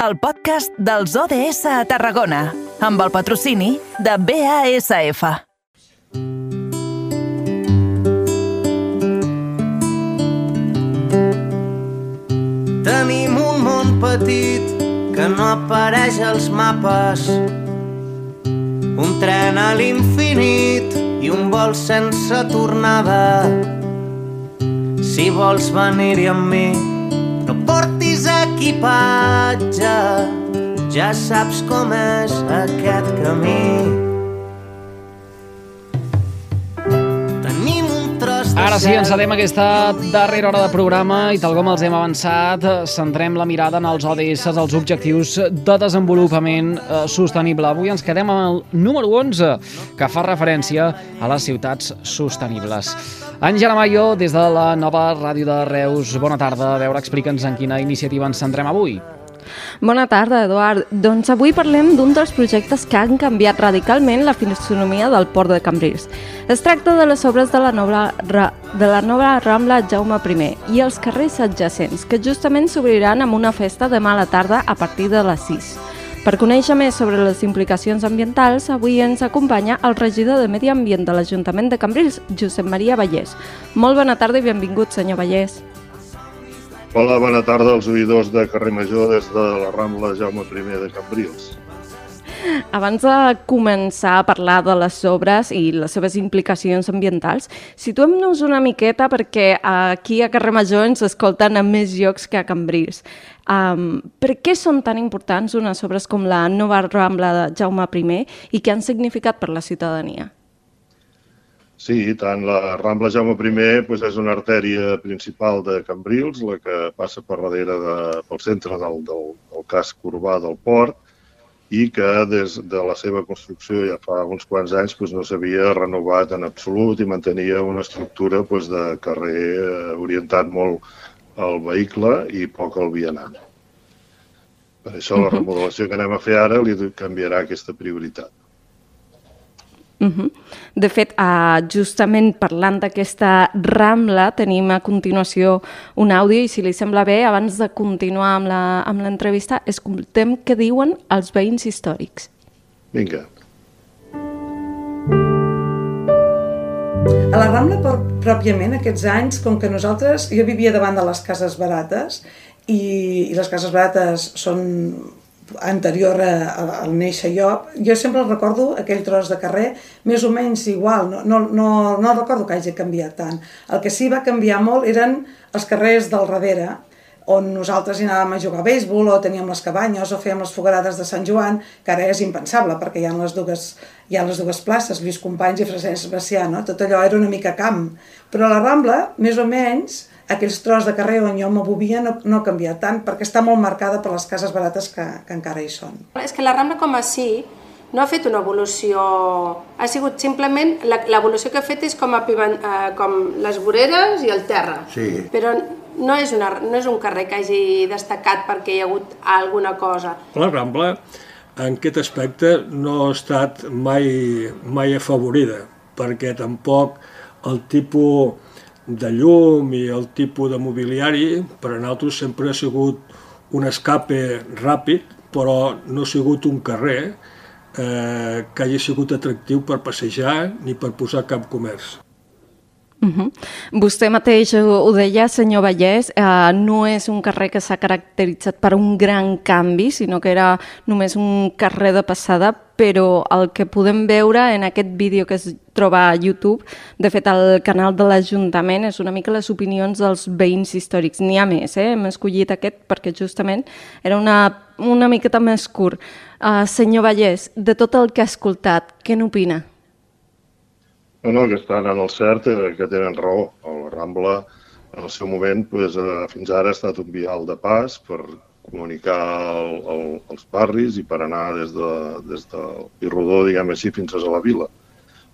el podcast dels ODS a Tarragona, amb el patrocini de BASF. Tenim un món petit que no apareix als mapes. Un tren a l'infinit i un vol sense tornada. Si vols venir-hi amb mi, no portis equipatge. Ja saps com és aquest camí. Ara sí, cel encetem aquesta darrera hora de programa i tal com els hem avançat, eh, centrem la mirada en els ODS, els objectius de desenvolupament eh, sostenible. Avui ens quedem amb el número 11, que fa referència a les ciutats sostenibles. Àngela Mayo, des de la nova ràdio de Reus, bona tarda. A veure, explica'ns en quina iniciativa ens centrem avui. Bona tarda, Eduard. Doncs avui parlem d'un dels projectes que han canviat radicalment la fisonomia del port de Cambrils. Es tracta de les obres de la nova, de la nova Rambla Jaume I i els carrers adjacents, que justament s'obriran amb una festa demà a la tarda a partir de les 6. Per conèixer més sobre les implicacions ambientals, avui ens acompanya el regidor de Medi Ambient de l'Ajuntament de Cambrils, Josep Maria Vallès. Molt bona tarda i benvingut, senyor Vallès. Hola, bona tarda als oïdors de Carrer Major des de la Rambla Jaume I de Cambrils. Abans de començar a parlar de les obres i les seves implicacions ambientals, situem-nos una miqueta perquè aquí a Carrer Major ens escolten a més llocs que a Cambrils. Um, per què són tan importants unes obres com la nova Rambla de Jaume I i què han significat per la ciutadania? Sí, tant la Rambla Jaume I doncs, és una artèria principal de Cambrils, la que passa per darrere de, pel centre del, del, del casc urbà del port i que des de la seva construcció ja fa uns quants anys doncs, no s'havia renovat en absolut i mantenia una estructura doncs, de carrer eh, orientat molt al vehicle i poc al vianant. Per això la remodelació que anem a fer ara li canviarà aquesta prioritat. Uh -huh. De fet, uh, justament parlant d'aquesta Rambla, tenim a continuació un àudio i si li sembla bé, abans de continuar amb la- amb l'entrevista, escoltem què diuen els veïns històrics. Vinga. A la Rambla, pròpiament, aquests anys, com que nosaltres... Jo vivia davant de les cases barates i, i les cases barates són anterior a, a, al néixer jo, jo sempre recordo aquell tros de carrer més o menys igual, no, no, no, no recordo que hagi canviat tant. El que sí va canviar molt eren els carrers del darrere, on nosaltres hi anàvem a jugar a béisbol o teníem les cabanyes o fèiem les fogarades de Sant Joan, que ara és impensable perquè hi ha les dues, hi ha les dues places, Lluís Companys i Francesc Bacià, no? tot allò era una mica camp. Però a la Rambla, més o menys, aquells tros de carrer on jo me movia no, no ha canviat tant perquè està molt marcada per les cases barates que, que encara hi són. És que la Rambla com a si no ha fet una evolució, ha sigut simplement, la- l'evolució que ha fet és com, a, eh, com les voreres i el terra. Sí. Però no és, una, no és un carrer que hagi destacat perquè hi ha hagut alguna cosa. La Rambla, en aquest aspecte, no ha estat mai, mai afavorida, perquè tampoc el tipus de llum i el tipus de mobiliari per a nosaltres sempre ha sigut un escape ràpid, però no ha sigut un carrer eh, que hagi sigut atractiu per passejar ni per posar cap comerç. Uh -huh. Vostè mateix ho deia, senyor Vallès, eh, no és un carrer que s'ha caracteritzat per un gran canvi, sinó que era només un carrer de passada, però el que podem veure en aquest vídeo que es troba a YouTube, de fet al canal de l'Ajuntament, és una mica les opinions dels veïns històrics. N'hi ha més, eh? hem escollit aquest perquè justament era una, una miqueta més curt. Uh, senyor Vallès, de tot el que ha escoltat, què n'opina? No, no, que estan en el cert, eh, que tenen raó. La Rambla, en el seu moment, pues, eh, fins ara ha estat un vial de pas per comunicar el, el, els barris i per anar des, de, des del Pirrodó, diguem així, fins a la vila.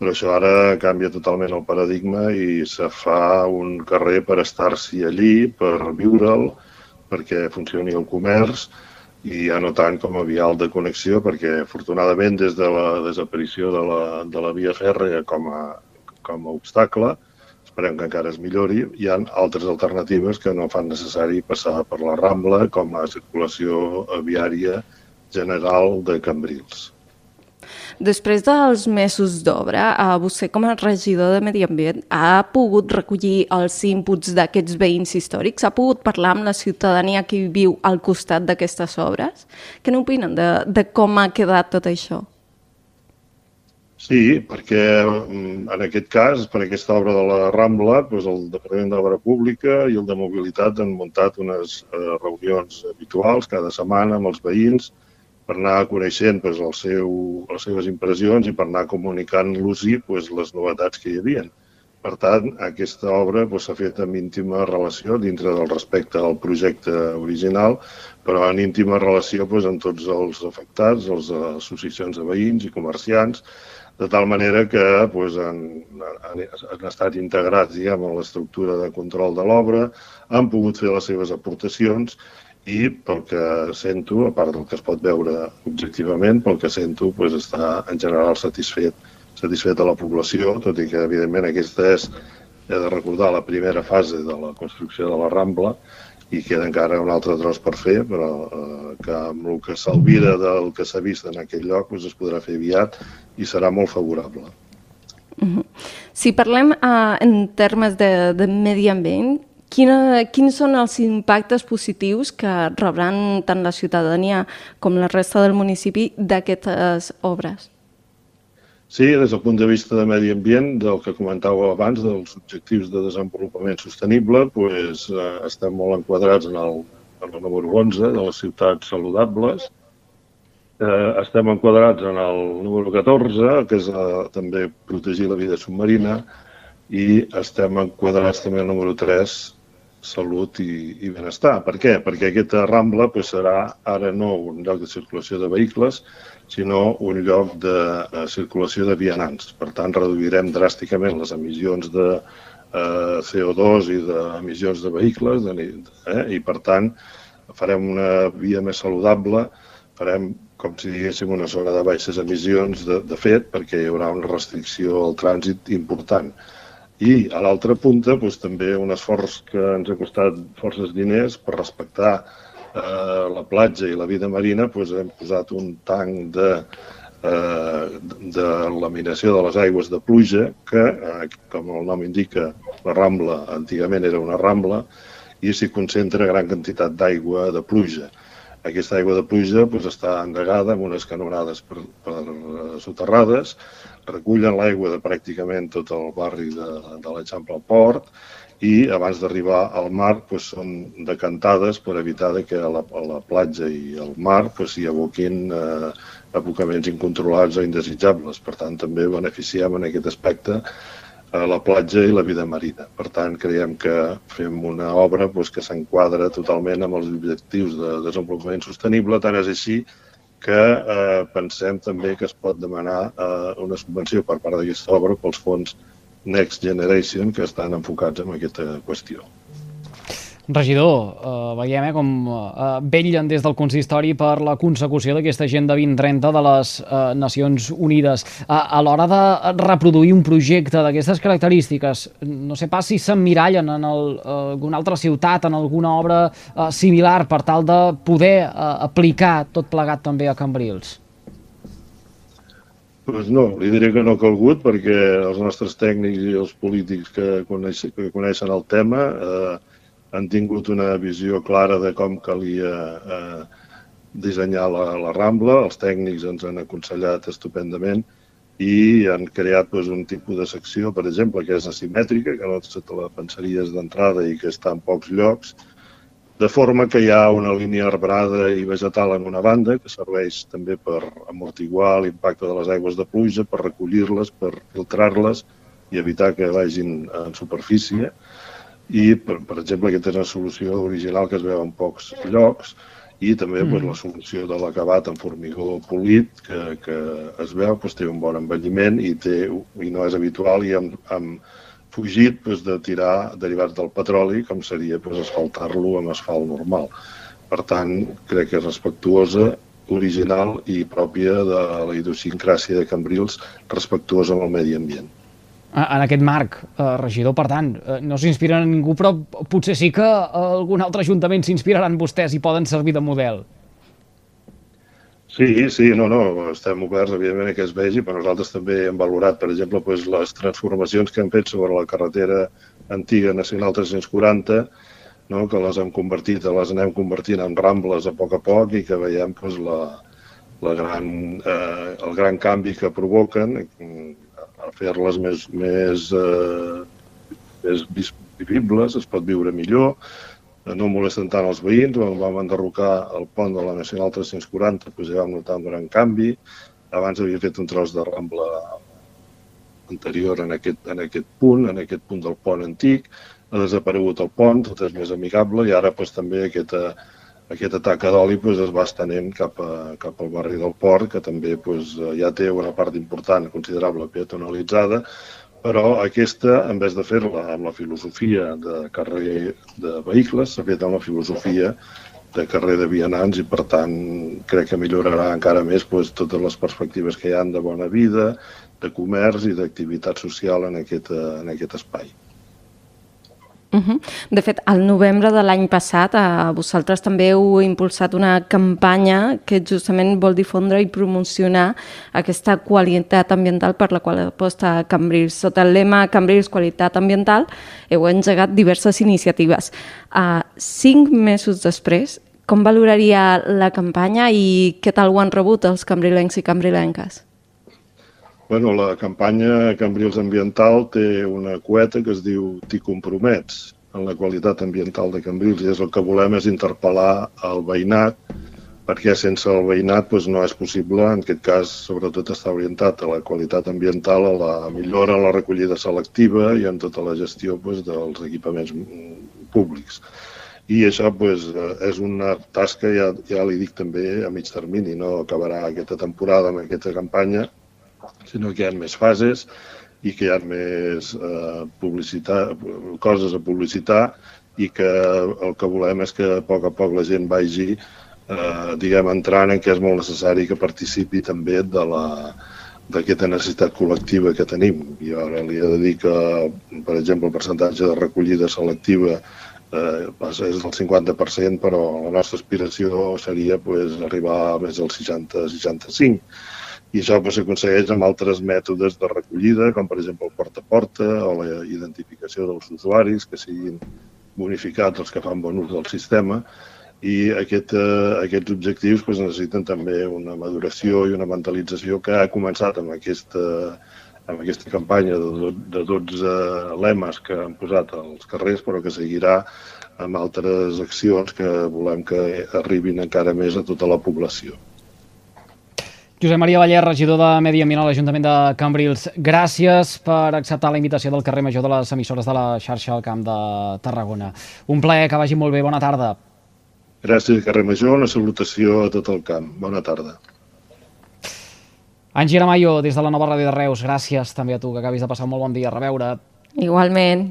Però això ara canvia totalment el paradigma i se fa un carrer per estar-s'hi allí, per viure'l, perquè funcioni el comerç i ja no tant com a vial de connexió, perquè afortunadament des de la desaparició de la, de la via fèrrea com a, com a obstacle, esperem que encara es millori. Hi ha altres alternatives que no fan necessari passar per la Rambla com a circulació viària general de Cambrils. Després dels mesos d'obra, eh, vostè com a regidor de Medi Ambient ha pogut recollir els inputs d'aquests veïns històrics? Ha pogut parlar amb la ciutadania que viu al costat d'aquestes obres? Què n'opinen de, de com ha quedat tot això? Sí, perquè mm, en aquest cas, per aquesta obra de la Rambla, doncs el Departament d'Obra Pública i el de Mobilitat han muntat unes eh, reunions habituals cada setmana amb els veïns, per anar coneixent pues, el seu, les seves impressions i per anar comunicant-los-hi pues, les novetats que hi havia. Per tant, aquesta obra s'ha fet amb íntima relació dintre del respecte al projecte original, però en íntima relació pues, amb tots els afectats, les associacions de veïns i comerciants, de tal manera que pues, han, han, han estat integrats diguem, en l'estructura de control de l'obra, han pogut fer les seves aportacions i pel que sento, a part del que es pot veure objectivament, pel que sento doncs està en general satisfet, satisfet a la població, tot i que evidentment aquesta és, he de recordar, la primera fase de la construcció de la Rambla i queda encara un altre tros per fer, però eh, que amb el que s'alvira del que s'ha vist en aquell lloc doncs es podrà fer aviat i serà molt favorable. Si parlem uh, en termes de, de medi ambient, Quina, quins són els impactes positius que rebran tant la ciutadania com la resta del municipi d'aquestes obres? Sí, des del punt de vista de medi ambient, del que comentàveu abans, dels objectius de desenvolupament sostenible, pues, eh, estem molt enquadrats en el, en el número 11 de les ciutats saludables. Eh, estem enquadrats en el número 14, que és eh, també protegir la vida submarina, i estem enquadrats també al número 3, salut i, i benestar. Per què? Perquè aquesta Rambla pues, serà ara no un lloc de circulació de vehicles, sinó un lloc de, de circulació de vianants. Per tant, reduirem dràsticament les emissions de eh, CO2 i d'emissions de vehicles de, eh? i, per tant, farem una via més saludable, farem com si diguéssim una zona de baixes emissions de, de fet, perquè hi haurà una restricció al trànsit important. I a l'altra punta doncs, també un esforç que ens ha costat forces diners per respectar eh, la platja i la vida marina, doncs hem posat un tanc de, eh, de laminació de les aigües de pluja, que, eh, com el nom indica, la Rambla antigament era una Rambla, i s'hi concentra gran quantitat d'aigua de pluja. Aquesta aigua de pluja doncs, està endegada amb unes canonades per, per soterrades, recullen l'aigua de pràcticament tot el barri de, de l'Eixample al Port i abans d'arribar al mar doncs, són decantades per evitar que a la, a la platja i al mar doncs, hi aboquin eh, abocaments incontrolats o indesitjables. Per tant, també beneficiem en aquest aspecte a la platja i la vida marina. Per tant, creiem que fem una obra doncs, que s'enquadra totalment amb els objectius de desenvolupament sostenible, tant és així que eh, pensem també que es pot demanar eh, una subvenció per part d'aquesta obra pels fons Next Generation que estan enfocats en aquesta qüestió. Regidor, eh, veiem eh, com eh, vellen des del consistori per la consecució d'aquesta Agenda 2030 de les eh, Nacions Unides. A, a l'hora de reproduir un projecte d'aquestes característiques, no sé pas si s'emmirallen en el, eh, alguna altra ciutat, en alguna obra eh, similar, per tal de poder eh, aplicar tot plegat també a Cambrils. Pues no, li diré que no ha calgut perquè els nostres tècnics i els polítics que, coneixen, que coneixen el tema eh, han tingut una visió clara de com calia eh, dissenyar la, la Rambla, els tècnics ens han aconsellat estupendament i han creat doncs, un tipus de secció, per exemple, que és asimètrica, que no se te la pensaries d'entrada i que està en pocs llocs, de forma que hi ha una línia arbrada i vegetal en una banda, que serveix també per amortiguar l'impacte de les aigües de pluja, per recollir-les, per filtrar-les i evitar que vagin en superfície i, per, per exemple, aquesta és una solució original que es veu en pocs llocs i també mm. pues, la solució de l'acabat en formigó polit que, que es veu pues, té un bon envelliment i, té, i no és habitual i hem, hem fugit pues, de tirar derivats del petroli com seria pues, asfaltar-lo amb asfalt normal. Per tant, crec que és respectuosa, original i pròpia de la idiosincràsia de Cambrils, respectuosa amb el medi ambient. En aquest marc, eh, regidor. Per tant, eh, no s'inspiren en ningú, però potser sí que algun altre ajuntament s'inspiraran vostès i poden servir de model. Sí, sí, no, no, estem oberts, evidentment, que es vegi, però nosaltres també hem valorat, per exemple, doncs, les transformacions que hem fet sobre la carretera antiga Nacional 340, no, que les hem convertit, les anem convertint en rambles a poc a poc i que veiem doncs, la, la gran, eh, el gran canvi que provoquen, a fer-les més, més, eh, més vivibles, es pot viure millor, no molesten tant els veïns, quan vam enderrocar el pont de la Nacional 340 doncs ja vam notar un gran canvi, abans havia fet un tros de rambla anterior en aquest, en aquest punt, en aquest punt del pont antic, ha desaparegut el pont, tot és més amigable i ara doncs, també aquesta, aquesta taca d'oli doncs, es va estenent cap, a, cap al barri del Port, que també doncs, ja té una part important, considerable, peatonalitzada, però aquesta, en vez de fer-la amb la filosofia de carrer de vehicles, s'ha fet amb la filosofia de carrer de vianants i, per tant, crec que millorarà encara més doncs, totes les perspectives que hi han de bona vida, de comerç i d'activitat social en aquest, en aquest espai. Uh -huh. De fet, al novembre de l'any passat eh, vosaltres també heu impulsat una campanya que justament vol difondre i promocionar aquesta qualitat ambiental per la qual aposta Cambrils. Sota el lema Cambrils Qualitat Ambiental heu engegat diverses iniciatives. Uh, cinc mesos després, com valoraria la campanya i què tal ho han rebut els cambrilencs i cambrilenques? Bueno, la campanya Cambrils Ambiental té una coeta que es diu T'hi compromets en la qualitat ambiental de Cambrils i és el que volem és interpel·lar el veïnat perquè sense el veïnat doncs, no és possible, en aquest cas sobretot està orientat a la qualitat ambiental, a la millora en la recollida selectiva i en tota la gestió doncs, dels equipaments públics. I això doncs, és una tasca, ja, ja li dic també, a mig termini, no acabarà aquesta temporada amb aquesta campanya, sinó que hi ha més fases i que hi ha més eh, publicitat, coses a publicitar i que el que volem és que a poc a poc la gent vagi eh, diguem, entrant en què és molt necessari que participi també de la d'aquesta necessitat col·lectiva que tenim. I ara li he de dir que, per exemple, el percentatge de recollida selectiva eh, és del 50%, però la nostra aspiració seria pues, arribar més del 60-65% i això s'aconsegueix amb altres mètodes de recollida, com per exemple el porta a porta o la identificació dels usuaris, que siguin bonificats els que fan bon ús del sistema, i aquest, eh, aquests objectius pues, necessiten també una maduració i una mentalització que ha començat amb aquesta, amb aquesta campanya de, de 12 lemes que han posat als carrers, però que seguirà amb altres accions que volem que arribin encara més a tota la població. Josep Maria Valler, regidor de Medi Ambient a l'Ajuntament de Cambrils, gràcies per acceptar la invitació del carrer Major de les emissores de la xarxa al Camp de Tarragona. Un plaer, que vagi molt bé, bona tarda. Gràcies, carrer Major, una salutació a tot el camp. Bona tarda. Angie Aramayo, des de la nova ràdio de Reus, gràcies també a tu, que acabis de passar un molt bon dia. A reveure. Igualment.